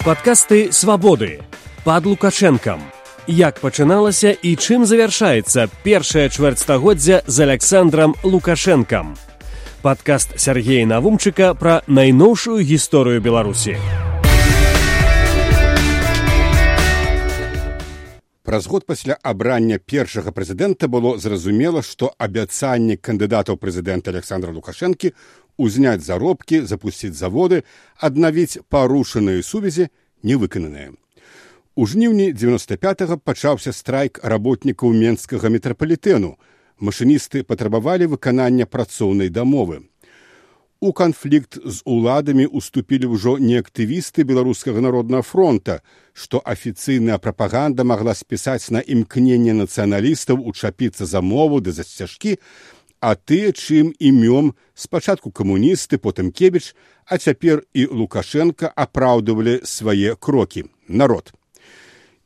Падкасты свабоды пад лукашэнкам. Як пачыналася і чым завяршаецца першае чвэрцьстагоддзя з Александром Лукашэнкам. Падкаст Сергея Навумчыка пра найноўшую гісторыю Беларусі. Праз год пасля абрання першага прэзідэнта было зразумела, што абяцанне кандыдатаў прэзідэнта Александра Лукашэнкі узняць заробкі, запусціць заводы, аднавіць парушаныя сувязі не выкананыя. У жніўні 95 пачаўся страйк работнікаў менскага метрапалітэну. Машыністы патрабавалі выканання працоўнай дамовы. У канфлікт з уладамі уступілі ўжо не актывісты беларускага народнага фронта, што афіцыйная прапаганда магла спісаць на імкненне нацыяналістаў учапіцца за мову ды засцяжкі, а тыя чым імём спачатку камуністы потым кебіч, а цяпер і лукашенко апраўдывалі свае крокі народ.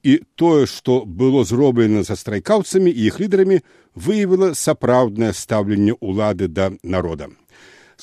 І тое, што было зроблена за страйкаўцамі і іх лідарамі, выявіла сапраўднае стаўленне ўлады да народа.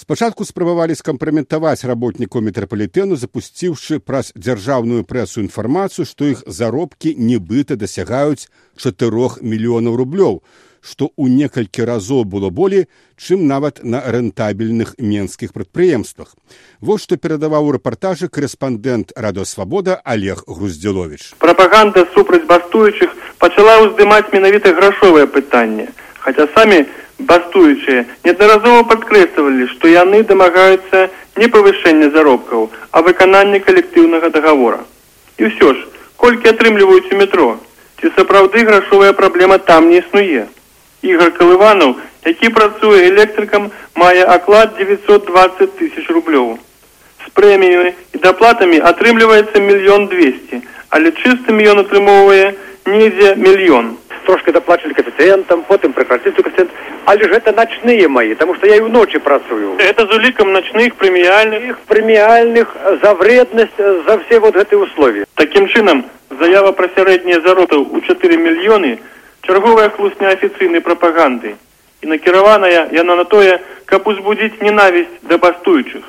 Спачатку спрабавалі скампраметаваць работнікаў метрапалітэну, запусціўшы праз дзяржаўную прэсу інфармацыю, што іх заробкі нібыта дасягаюць чатырох мільёнаў рублёў, што ў некалькі разоў было болей, чым нават на рэнтабельных менскіх прадпрыемствах. Вось што перадаваў у рэпартажы корэспандэнт радасвабода Олег Груздзілович. Прапаганда супраць бастуючых пачала ўздымаць менавіта грашовае пытанне, хаця самі бастуючыя неаднаразова падкрэслівалі што яны дамагаюцца не павышэння заробкаў а выканання калектыўнага дагавора і ўсё ж колькі атрымліваюць у метро? Ці сапраўды грашовая праблема там не існуе? Ігар калыванаў які працуе электрыкам мае аклад 920 тысяч рублёў. З прэміямі і даплатамі атрымліваецца мільён 200 але чыстым ён атрымоўвае недзе мільён трошки доплачивали коэффициентам, потом прекратили коэффициент. Але же это ночные мои, потому что я и в ночи працую. Это за уликом ночных премиальных? Их премиальных за вредность, за все вот эти условия. Таким чином, заява про средние зароты у 4 миллионы черговая хлусня официальной пропаганды. И накированная яна на тое, каб узбудзіць ненавісць да бастуючых.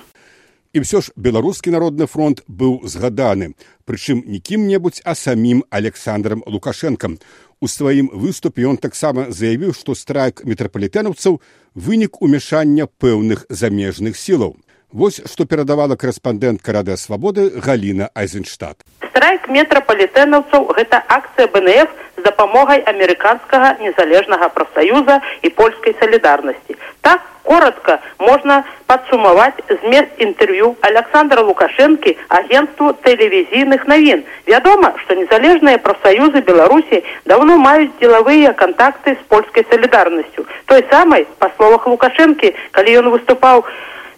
І ўсё ж беларускі народны фронт быў згаданы, прычым не кім-небудзь, а самім Александром Лукашэнкам. У сваім выступе ён таксама заявіў, што страйк метрапалітэнаўцаў вынік умяшання пэўных замежных сілаў. Вось што перадавала корэспандэнтка рада свабоды Галіна Айзенштадт. Страйк метрапалітэнаўцаў гэта акцыя БНФ з дапамогай амерыканскага незалежнага прафсаюза і польскай салідарнасці. Так коротко можна падсумаваць змест інтэрв'ю александра лукашэнкі агентству тэлевізійных навін вядома што незалежныя прафсаюзы беларусі даўно маюць дзелавыя кантакты з польскай салідарнасцю той самай па словах лукашэнкі калі ён выступаў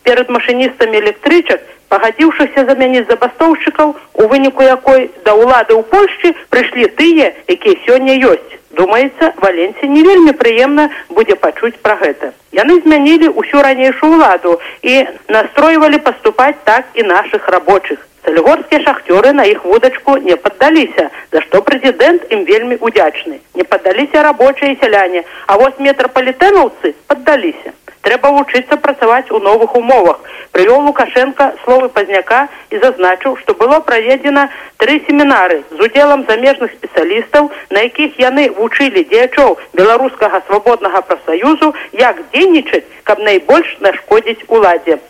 перад машыністамі электрычак пагадзіўшыся замяніць забастоўшчыкаў у выніку якой да ўлады ў польшчы прыйшлі тыя якія сёння ёсць. Думаецца валенце не вельмі прыемна будзе пачуць пра гэта. Яны змянілі ўсю ранейшую ўладу і настройвалі паступаць так і нашых рабочых. Салігорскія шахцёры на іх вудачку не паддаліся за што прэзідэнт ім вельмі удзячны не паддаліся рабочыя сяляне а вось метрапалітэнаўцы паддаліся трэба вучыцца працаваць у новых умовах. Прывёў лукашенко словы пазняка і зазначыў што было праведзена тры семінары з удзелам замежных спецыялістаў на якіх яны вучылі дзеячоў беларускага свабоднага прафсаюзу як дзейнічаць каб найбольш нашкодзіць уладзе.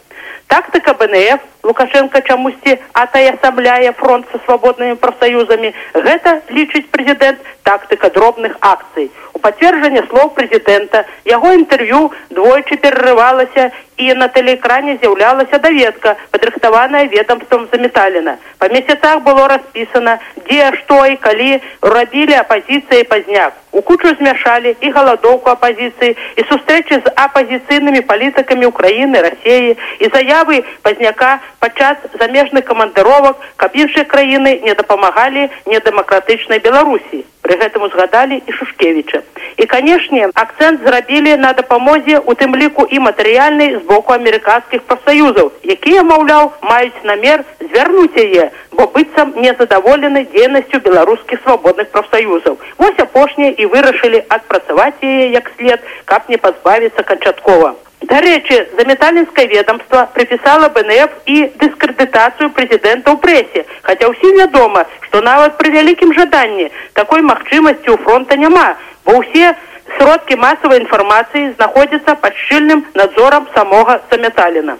Тактыка бнф лукашенко чамусьці атаясамляе фронт са свабоднымі прафсаюзамі гэта лічыць прэзідэнт тактыка дробных акцый пацверджанне слоў прэзідэнта яго інтэрв'ю двойчы перарывалася і на тэлеэкране з'яўлялася даведка падрыхтаваная ведомствам заметалена па месяцах было распісана дзе што і калі рабілі апазіцыі пазняк. У кучу змяшалі і галадоўку апазіцыі і сустрэчы з апазіцыйнымі палітыкамі ўкраіны рассеі і заявы пазняка падчас замежных камандыровак каб іншыя краіны не дапамагалі недэмакратычнай беларусі. Пры гэтым узгадалі і шушкевіча. І канешне акцэнт зрабілі на дапамозе у тым ліку і матэрыяльнай з боку амерыканскіх прафсаюзаў якія маўляў маюць намер звярнуць яе бо быццам незадаволены дзейнасцю беларускіх свабодных прафсаюзаў вось апошняе і вырашылі адпрацаваць яе як след, каб не пазбавіцца канчаткова. Дарэчы, заметалінскае ведомство прыпісала БНФ і дыскрэдытацыю прэзідэнта ў прэсе, хаця ўсім вядома, што нават пры вялікім жаданні такой магчымасці ў фронта няма, бо ўсе сродкі масавай інфармацыі знаходзяцца пад шчыльным надзорам самога заметаліна.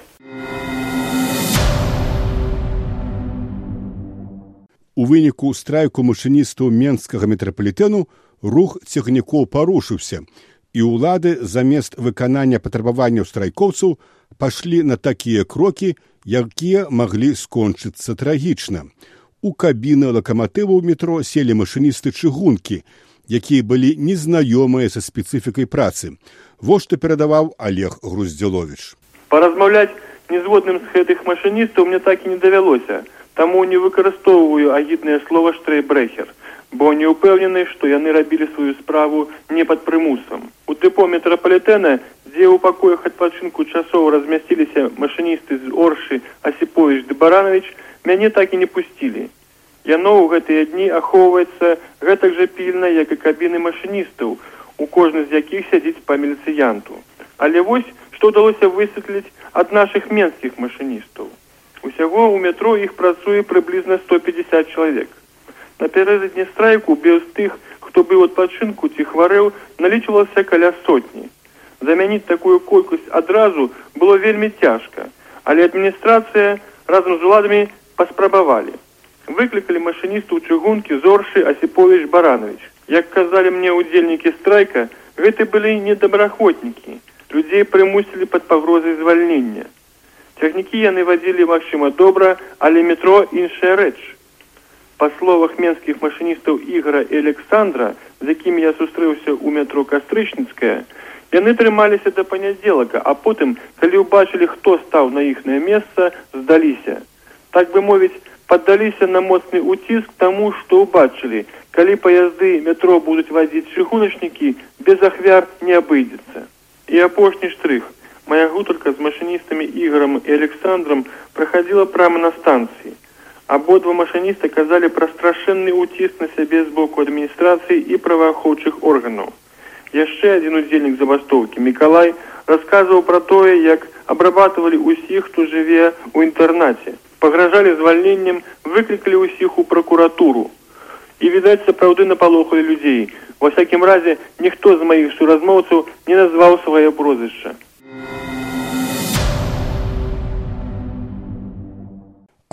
У выніку страйку машыністаў менскага метрапалітэну рух цягнікоў парушыўся і ўлады замест выканання патрабаванняў страйкоўцаў пашлі на такія крокі, якія маглі скончыцца трагічна. У кабіны лакаматываў метро селі машыністы чыгункі, якія былі незнаёмыя са спецыфікай працы. Во што перадаваў Олег Груздзялович. Паразмаўляць незгодным з гэтых машыністаў мне так і не давялося, таму не выкарыстоўваю агіднае слова штрейбрэхер бо не ўпэўнены, што яны рабілі сваю справу не пад прымусам. У тыпо метрапалітэна, дзе ў пакоях адпачынку часоў размясціліся машыністы з Оршы Асіпович ды Баранович, мяне так і не пусцілі. Яно ў гэтыя дні ахоўваецца гэтак жа пільна, як і кабіны машыністаў, у кожны з якіх сядзіць па міліцыянту. Але вось што ўдалося высветліць ад нашых менскіх машыністаў. Усяго ў метро іх працуе прыблізна 150 чалавек. Напярэдадні страйку без тых, хто быў адпачынку ці хварэў, налічвалася каля сотні. Замяніць такую колькасць адразу было вельмі цяжка, але адміністрацыя разам з уладамі паспрабавалі. Выклікалі машыністу чыгункі зоршы Асіпович Баранович. Як казалі мне ўдзельнікі страйка, гэты былі недабраахвотнікі. Людзей прымусілі пад пагрозай звальнення. Цягнікі яны вадзілі магчыма добра, але метро іншая рэч. Па словах менскіх машыністаў ігра Александра, з якімі я сустрэўся ў метро кастрычніцкая, яны трымаліся да панядзелака, а потым, калі ўбачылі, хто стаў на іхнае месца, здаліся. Так бы мовіць, паддаліся на моцны уціск таму, што ўбачылі, калі паязды метро будуць вазіць чыгуначнікі, без ахвяр не абыдзецца. І апошні штрых. Мая гутарка з машыністамі іграм і Александром праходзіла прама на станцыі. Абодва машыніста казалі пра страшэнны ўціск на сябе з боку адміністрацыі і праваахоўчых органаў. Яшчэ адзін удзельнік забастоўкі Мікалай расказваў пра тое, як абрабатывалі ўсіх, хто жыве ў інтэрнаце. Пагражалі звальненнем, выклікалі ўсіх у пракуратуру. І відаць, сапраўды напалохалі людзей. Ва всякім разе ніхто з маіх суразмоўцаў не назваў сваё прозвішча.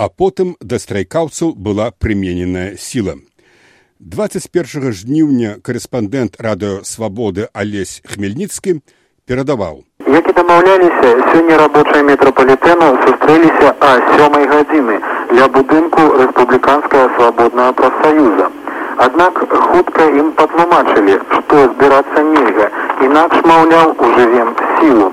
а потым да страйкаўцаў была прымененая сіла. 21 жніўня корэспандэнт радыёвабоды Алесь Хмельніцкі перадаваў. Як і дамаўляліся, сёння рабочыя метрапалітэну сустрэліся а сёмай гадзіны для будынку рэспубліканскага свабоднага прафсаюза. Аднак хутка ім патлумачылі, што збірацца нельга, інакш маўляў ужывем сілу.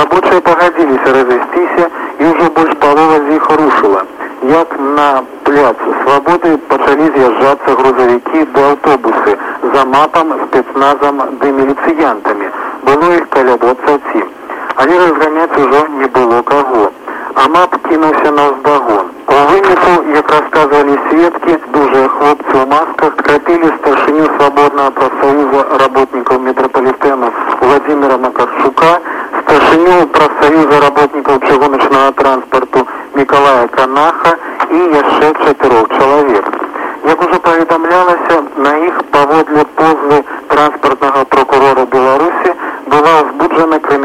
Рабочыя пагадзіліся разысціся і ўжо больш палова з іх рушыла як на пляц свабоды пачалі з'язджацца грузавікі ды аўтобусы за мапам спецназам ды міліцыянтамі было іх каля двадцаці але разганяць ужо не было каго а мап кінуўся на ўздагон у выніку як расказвалі сведкі дужыя хлопцы ў масках крапілі старшыню свабоднага прафсаюза работнікаў метрапалітэну владимира макарчука старшыню прафсаюза работнікаў чыгуначнага транспарту Миколая Канаха і яшчэ чатырох чалавек. Як ужо паведамлялася, на іх паводле позвы транспартнага прокурора Беларусі была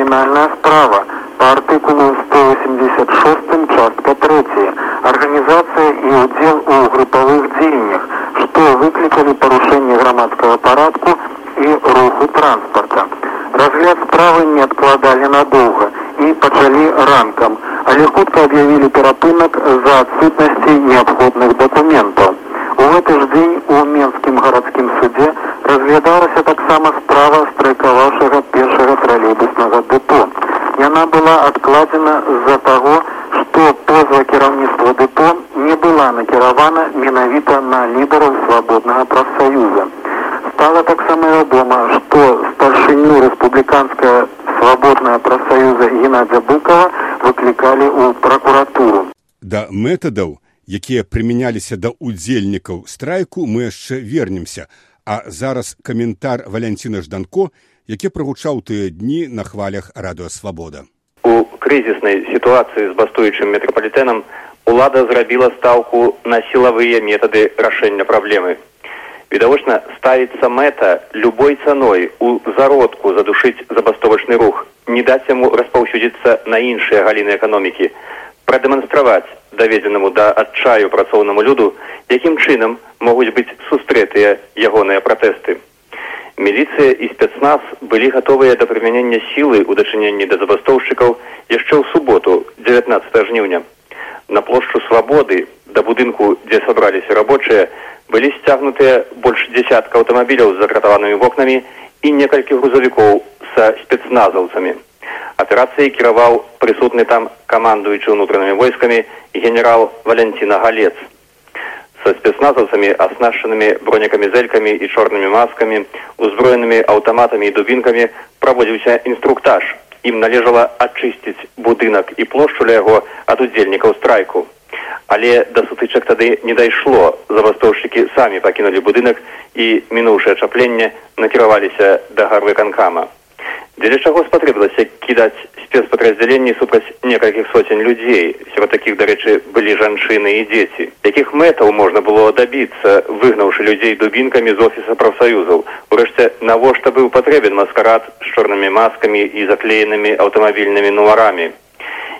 крымінальная справа. Па артыкулу 186 частка 3 арганізацыя і ўдзел у групавых дзеяннях, што выклікалі парушэнне грамадскага парадку і руху транспарта. Разгляд справы не адкладалі надоўга і пачалі ранкам, але хутка аб'явілі перапынак з-за адсутнасці неабходных дакументаў. У гэты ж дзень у менскім гарадскім судзе разглядалася таксама справа страйкаваўшага першага тралейбуснага дэпо. Яна была адкладзена з-за таго, што позва кіраўніцтва дэпо не была накіравана менавіта на лідараў свабоднага прафсаюза. Стала таксама вядома, што старшыню рэспубліканская свабодная прафсаюза Геннадзя Быкова выклікалі ў пракуратуру. Да метадаў, якія прымяняліся да ўдзельнікаў страйку, мы яшчэ вернемся, А зараз каментар Валянціна Жданко, які прагучаў тыя дні на хвалях радыасвабода. Крызіснай сітуацыі з бастуючым метрапалітэнам улада зрабіла стаўку на сілавыя метады рашэння праблемы. Відавочна ставіцца мэта любой цаной у зародку задушыць забастовачны рух, не даць яму распаўсюдзіцца на іншыя галіны эканомікі, прадэманстраваць даведзенаму да адчаю працоўнаму люду, якім чынам могуць быць сустрэтыя ягоныя пратэсты. Міліцыя і спецназ былі гатовыя да прымянення сілы ў дачыненні да забастоўшчыкаў яшчэ ў суботу 19 жніўня. На плошчу свабоды да будынку, дзе сабраліся рабочыя, былі сцягнутыя больш дзясятка аўтамабіляў з закратаванымі вокнамі і некалькі грузавікоў са спецназаўцамі. Аперацыяй кіраваў прысутны там камандуючы ўнутранымі войскамі генерал Валянціна Галец са спецназаўцамі аснашчанымі бронекамізэлькамі і чорнымі маскамі узброенымі аўтаматамі і дубінкамі праводзіўся інструктаж ім належала ачысціць будынак і плошчу ля яго ад удзельнікаў страйку. Але да сутычак тады не дайшло забастоўшчыкі самі пакінулі будынак і мінуўшае чапленне накіраваліся да гарвы канкама Дзеля чаго спатрэбілася кідаць спецпадраздзяленні супраць некалькіх соцень людзей. Сярод такіх, дарэчы, былі жанчыны і дзеці. Якіх мэтаў можна было дабіцца, выгнаўшы людзей дубінкамі з офіса прафсаюзаў. Урэшце, навошта быў патрэбен маскарад з чорнымі маскамі і заклеенымі аўтамабільнымі нумарамі.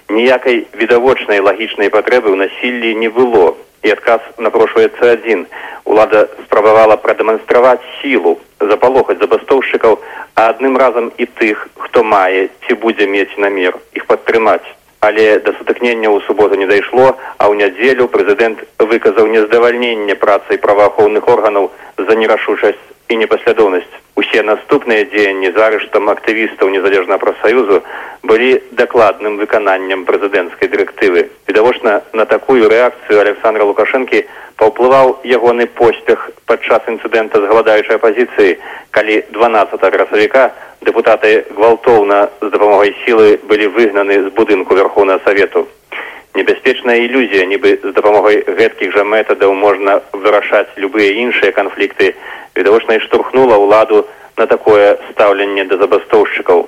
Ніякай відавочнай лагічнай патрэбы ў насіллі не было. І адказ напрошваецца адзін. Улада спрабавала прадэманстраваць сілу, запалохаць забастоўшчыкаў, а адным разам і тых, хто мае ці будзе мець намер іх падтрымаць. Але да сутыкнення ў суботу не дайшло, а ў нядзелю прэзідэнт выказаў нездавальненне працай праваахоўных органаў за нерашучасць і непаслядоўнасць. Усе наступныя дзеянні з арыштам актывістаў незалежнага прафсаюзу былі дакладным выкананнем прэзідэнцкай дырэктывы. Відавочна на такую рэакцыю Александра Лукашэнкі паўплываў ягоны поспех падчас інцыдэнта з галадаючай апазіцыі калі 12 красавіка дэпутаты гвалтоўна з дапамогай сілы былі выгнаны з будынку верхоўнага савету небяспечная ілюзія нібы з дапамогай гэткіх жа метадаў можна вырашаць любыя іншыя канфлікты відавочна і штурхнула ўладу на такое стаўленне да забастоўшчыкаў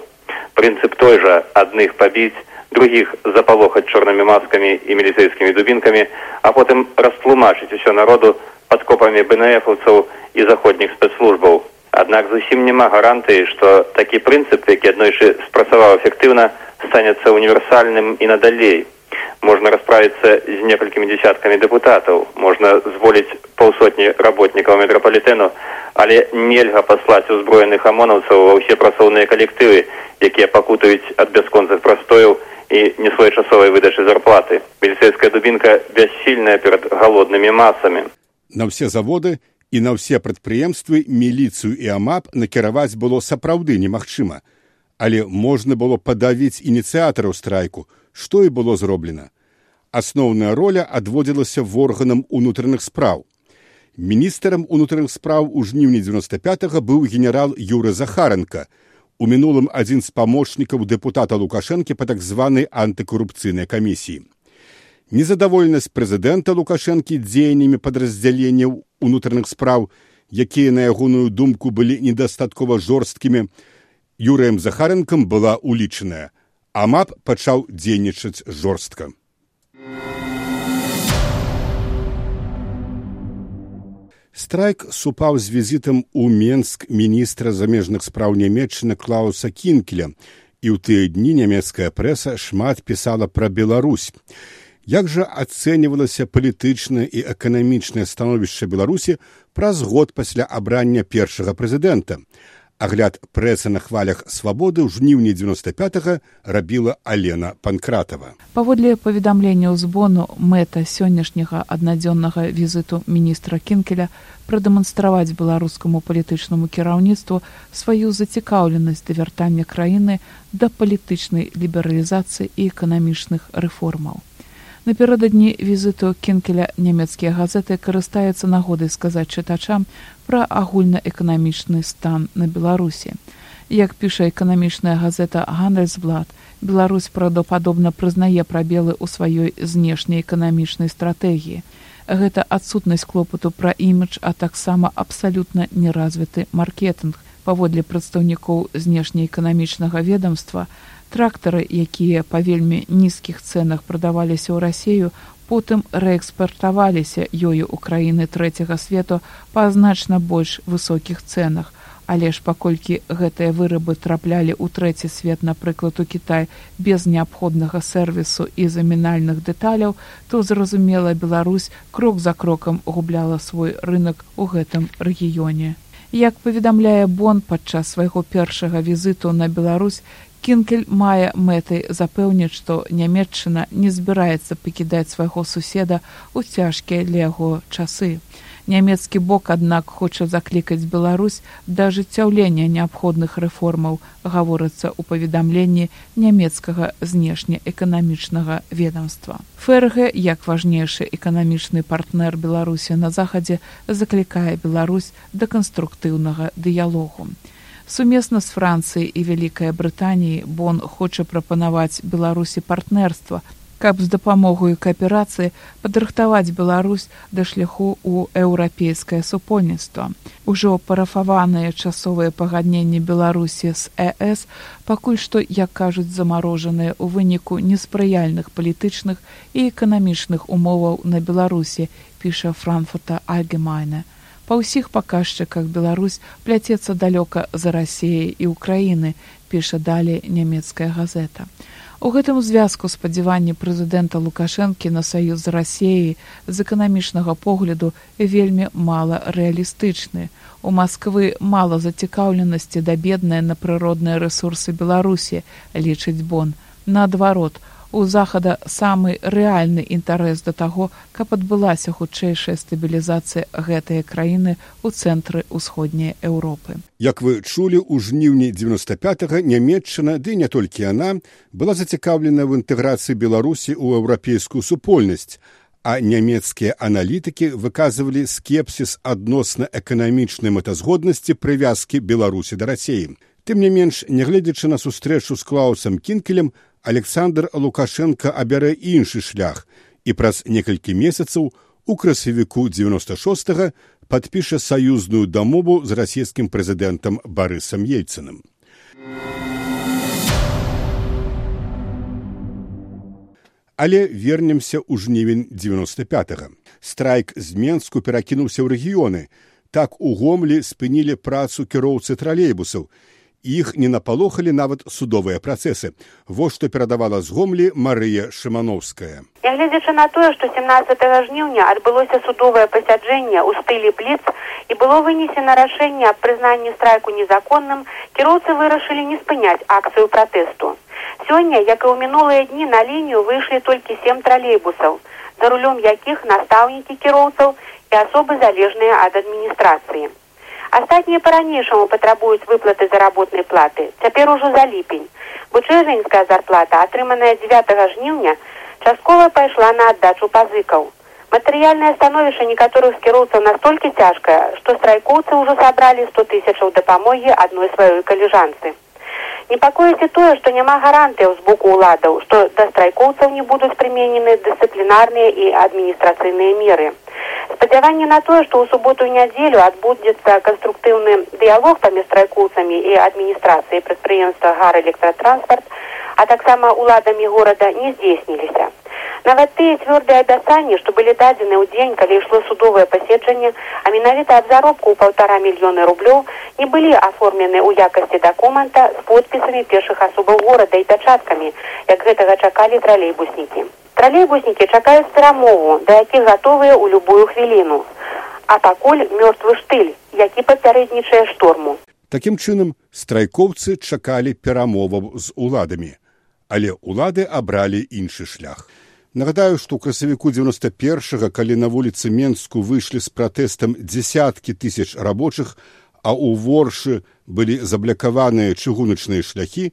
прынцып той жа адных пабіць других запалохаць чорнымі маскамі і міліцейскімі дубінкамі а потым растлумачыць усё народу падкопамі бнфаўцаў і заходніх спецслужбаў аднак зусім няма гарантыі што такі прынцып які аднойчы спрацаваў эфектыўна станецца універсальным і надалей можна расправіцца з некалькімі десяткамі дэпутатаў можна зволіць паўсотні работнікаў метрапалітэну але нельга паслаць узброеных амонаўцаў ва ўсе працоўныя калектывы якія пакутаюць ад бясконцых прастояў і несвоечасовай выдачы зарплаты. Міліцейская дубінка бяссільная перад галоднымі масамі. На ўсе заводы і на ўсе прадпрыемствы міліцыю і амап накіраваць было сапраўды немагчыма, але можна было падавіць ініцыятараў страйку, што і было зроблена. Асноўная роля адводзілася в органам унутраных спраў. Міністрам унутраных спраў у жніўні 95 быў генерал Юры Захаренко, у мінулым адзін з памочнікаў дэпутата лукашэнкі па так званай антыкарупцыйнай камісіі незадаволенасць прэзідэнта лукашэнкі дзеяннямі падраздзяленняў унутраных спраў якія на ягоную думку былі недастаткова жорсткімі юрыем захарэнкам была улічаная амап пачаў дзейнічаць жорстка. Страйк супаў з візітам у Менск міністра замежных спраў нямецчыны Клауса Кінкеля, і ў тыя дні нямецкая прэса шмат пісала пра Беларусь. Як жа ацэньвалася палітычнае і эканамічнае становішча Беларусі праз год пасля абрання першага прэзідэнта агляд прэса на хвалях свабоды ў жніўні 95 рабіла алена панкратава паводле паведамлення збону мэта сённяшняга аднадзённага візіту міністра кінкеля прадэманстраваць беларускаму палітычнаму кіраўніцтву сваю зацікаўленасць да вяртання краіны да палітычнай лібералізацыі і эканамічных рэформаў Напердадні візіту кінкеля нямецкія газеты карыстаюцца нагодай сказаць чытачам пра агульнаэканамічны стан на беларусі як піша эканамічная газета гандельсблад беларусь правдападобна прызнае прабелы ў сваёй знешняй эканамічнай стратэгіі Гэта адсутнасць клопату пра імідж, а таксама абсалютна неразвіты маркетынг. Паводле прадстаўнікоў знешнеэканамічнага ведомства, трактары, якія па вельмі нізкіх цэнах прадаваліся ў рассею, потым рээкспартаваліся ёю ў краіны трэцяга свету па значна больш высокіх цэнах. Але ж паколькі гэтыя вырабы траплялі ў трэці свет, напрыклад, у Кітай без неабходнага сервісу і замінальных дэталяў, то зразумела Беларусь крок за крокам губляла свой рынок у гэтым рэгіёне. Як паведамляе Бон падчас свайго першага візіту на Беларусь, кінкель мае мэтай запэўніць што нямметчына не збіраецца пакідаць свайго суседа ў цяжкія для яго часы. Нямецкі бок аднак хоча заклікаць беларусь да ажыццяўлення неабходных рэформаў гаворыцца ў паведамленні нямецкага знешнеэканамічнага ведомства фрг як важнейшы эканамічны партнер беларусі на захадзе заклікае беларусь да канструктыўнага дыялогу сумесна з францыяй і вялікай брытаніяй бон хоча прапанаваць беларусі партнерства каб з дапамогаю кааперацыі падрыхтаваць беларусь да шляху ў еўрапейскае супольніцтва. Ужо парафаваныя часовыя пагадненні беларусі з эс пакуль што як кажуць замарожаныя ў выніку неспрыяльных палітычных і эканамічных умоваў на беларусі піша франкфурта альгемайна па ўсіх паказчыках Беларусь пляцецца далёка за рассеяй і ўкраіны піша далей нямецкая газета. У гэтым звязку спадзяванні прэзідэнта лукашэнкі на саюз з рассеі з эканамічнага погляду вельмі мала рэалістычны у москвы мала зацікаўленасці да бедныя на прыродныя рэсурсы беларусі лічыць бон. Наадварот у захада самы рэальны інтарэс да таго, каб адбылася хутчэйшая стабілізацыя гэтыя краіны ў цэнтры ўсходняй Еўропы. Як вы чулі ў жніўні 95 нямметчына ды не толькі яна была зацікаўлена ў інтэграцыі беларусі ў еўрапейскую супольнасць а нямецкія аналітыкі выказвалі скепсіс адносна эканамічнай мэтазгоднасці прывязкі беларусі да рассеі тым не менш нягледзячы на сустрэчу з клаусам кінкелем александр лукашенко абярэ іншы шлях і праз некалькі месяцаў у красавіку 96 падпіша саюзную дамову з расійскім прэзідэнтам барысам ейцыным але вернемся ў жнівень 95 страйк з менску перакінуўся ў рэгіёны. Так у гомлі спынілі працу кіроўцы тралейбусаў іх не напалохалі нават судовыя працэсы. Вось што перадавала з гомлі марыя шымановская. Нягледзячы на тое што 17 жніўня адбылося судовае пасяджэнне ў стылі бліц і было вынесена рашэнне аб прызнанні страйку незаконным кіроўцы вырашылі не спыняць акцыю пратэсту. Сёння як і ў мінулыя дні на лінію выйшлі толькі сем тралейбусаў за рулём якіх настаўнікі кіроўцаў і асобы залежныя ад адміністрацыі Астатнія па-ранейшаму патрабуюць выплаты заработнай платы. Цяпер ужо за ліпень. Вучэжанская зарплата, атрыманая 9 жніўня, часткова пайшла на аддачу пазыкаў. Матэрыяльнае становішча некаторых кіроўцаў настолькі цяжкае, што страйкоўцы ўжо сабралі 100 тысячаў дапамогі адной сваёй каліжанцы. Непакоіць і тое, што няма гарантыяў з боку ўладаў, што да страйкоўцаў не будуць прыменены дысцыплінарныя і адміністрацыйныя меры. Спадзяванне на тое што ў суботу і нядзелю адбудзецца канструктыўны дыялог паміж страйкоўцамі і адміністрацыі прадпрыемства гар электратранспарт а таксама уладамі горада не здзейсніліся нават тыя цвёрдыя абяцанні што былі дадзены ў дзень калі ішло судовае паседжанне а менавіта аб заробку ў паўтара мільёны рублёў не былі аформлены ў якасці дакумента з подпісамі першых асобаў горада і пячаткамі як гэтага чакалі тралейбуснікі тралейбуснікі чакаюць перамову да якіх гатовыя ў любую хвіліну. А пакуль мёртвы штыль які папярэднічае шторму. Такім чынам страйкоўцы чакалі перамоваў з уладамі але ўлады абралі іншы шлях нагадаю што ў красавіку 91 калі на вуліцы менску выйшлі з пратэстам десяткі тысяч рабочых а ў воршы былі заблякаваныя чыгуначныя шляхі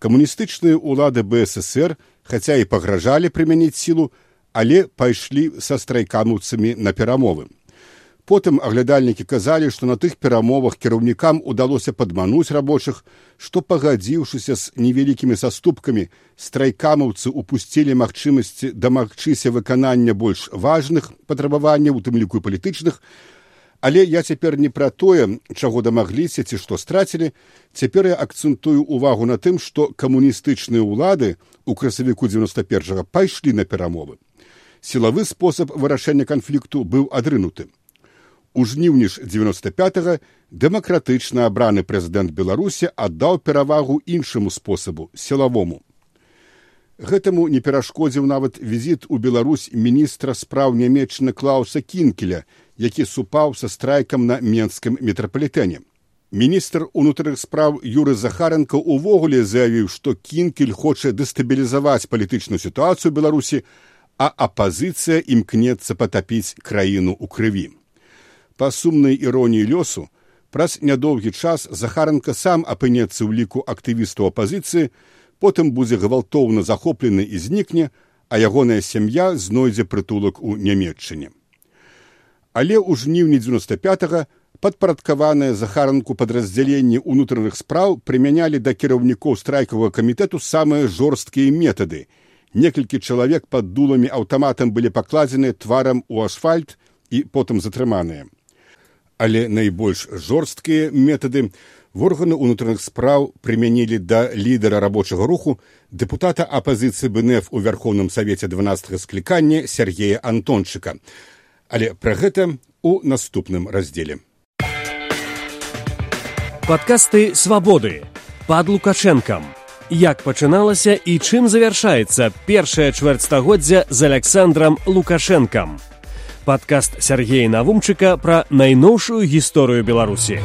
камуністычныя ўлады бсср хаця і пагражалі прымяніць сілу, але пайшлі са страйкануцамі на перамовы. Потым аглядальнікі казалі, што на тых перамовах кіраўнікам удалося падмануць рабочых, што пагадзіўшыся з невялікімі саступкамі, страйкамаўцы упусцілі магчымасці дамагчыся выканання больш важных патрабаванняў, у тым ліку палітычных. Але я цяпер не пра тое, чаго дамагліся ці што страцілі, цяпер я акцэнтую увагу на тым, што камуністычныя ўлады у красавіку 91 пайшлі на перамовы. Сілавы спосаб вырашэння канфлікту быў адрынуты. У жніўні ж 95 дэмакратычна абраны прэзідэнт беларусі аддаў перавагу іншаму спосабу сілавому. Гэтаму не перашкодзіў нават візіт у беларусь міністра спраў нямецчына клауса кінкеля які супаў са страйкам на менскім метрапалітэне. Міністр унутраных спраў юры захаренко увогуле заявіў што кінкель хоча дэстабілізаваць палітычную сітуацыю беларусі а апазіцыя імкнецца патапіць краіну ў крыві па сумнай іроніі лёсу праз нядоўгі час захаранка сам апынецца ў ліку актывістаў апазіцыі потым будзе гвалтоўна захоплены і знікне а ягоная сям'я знойдзе прытулак у нямметчыне але ў жніўні 95 падпарадкаваныя захаранку падраздзяленні ўнутраных спраў прымянялі да кіраўнікоў страйкавага камітэту самыя жорсткія метады. Некалькі чалавек пад дуламі аўтаматам былі пакладзены тварам у асфальт і потым затрыманыя але найбольш жорсткія метады органы ўнутраных спраў прымянілі да лідара рабочага руху дэпутата апазіцыі бнф у вярхоўным савеце 12 склікання сергея антончыка. Але пра гэта у наступным раздзеле. Падкасты свабоды пад лукашэнкам. Як пачыналася і чым завяршаецца першае чвэрцьстагоддзя з александром лукашэнкам падкаст Сергея Навумчыка пра найноўшую гісторыю Беларусі.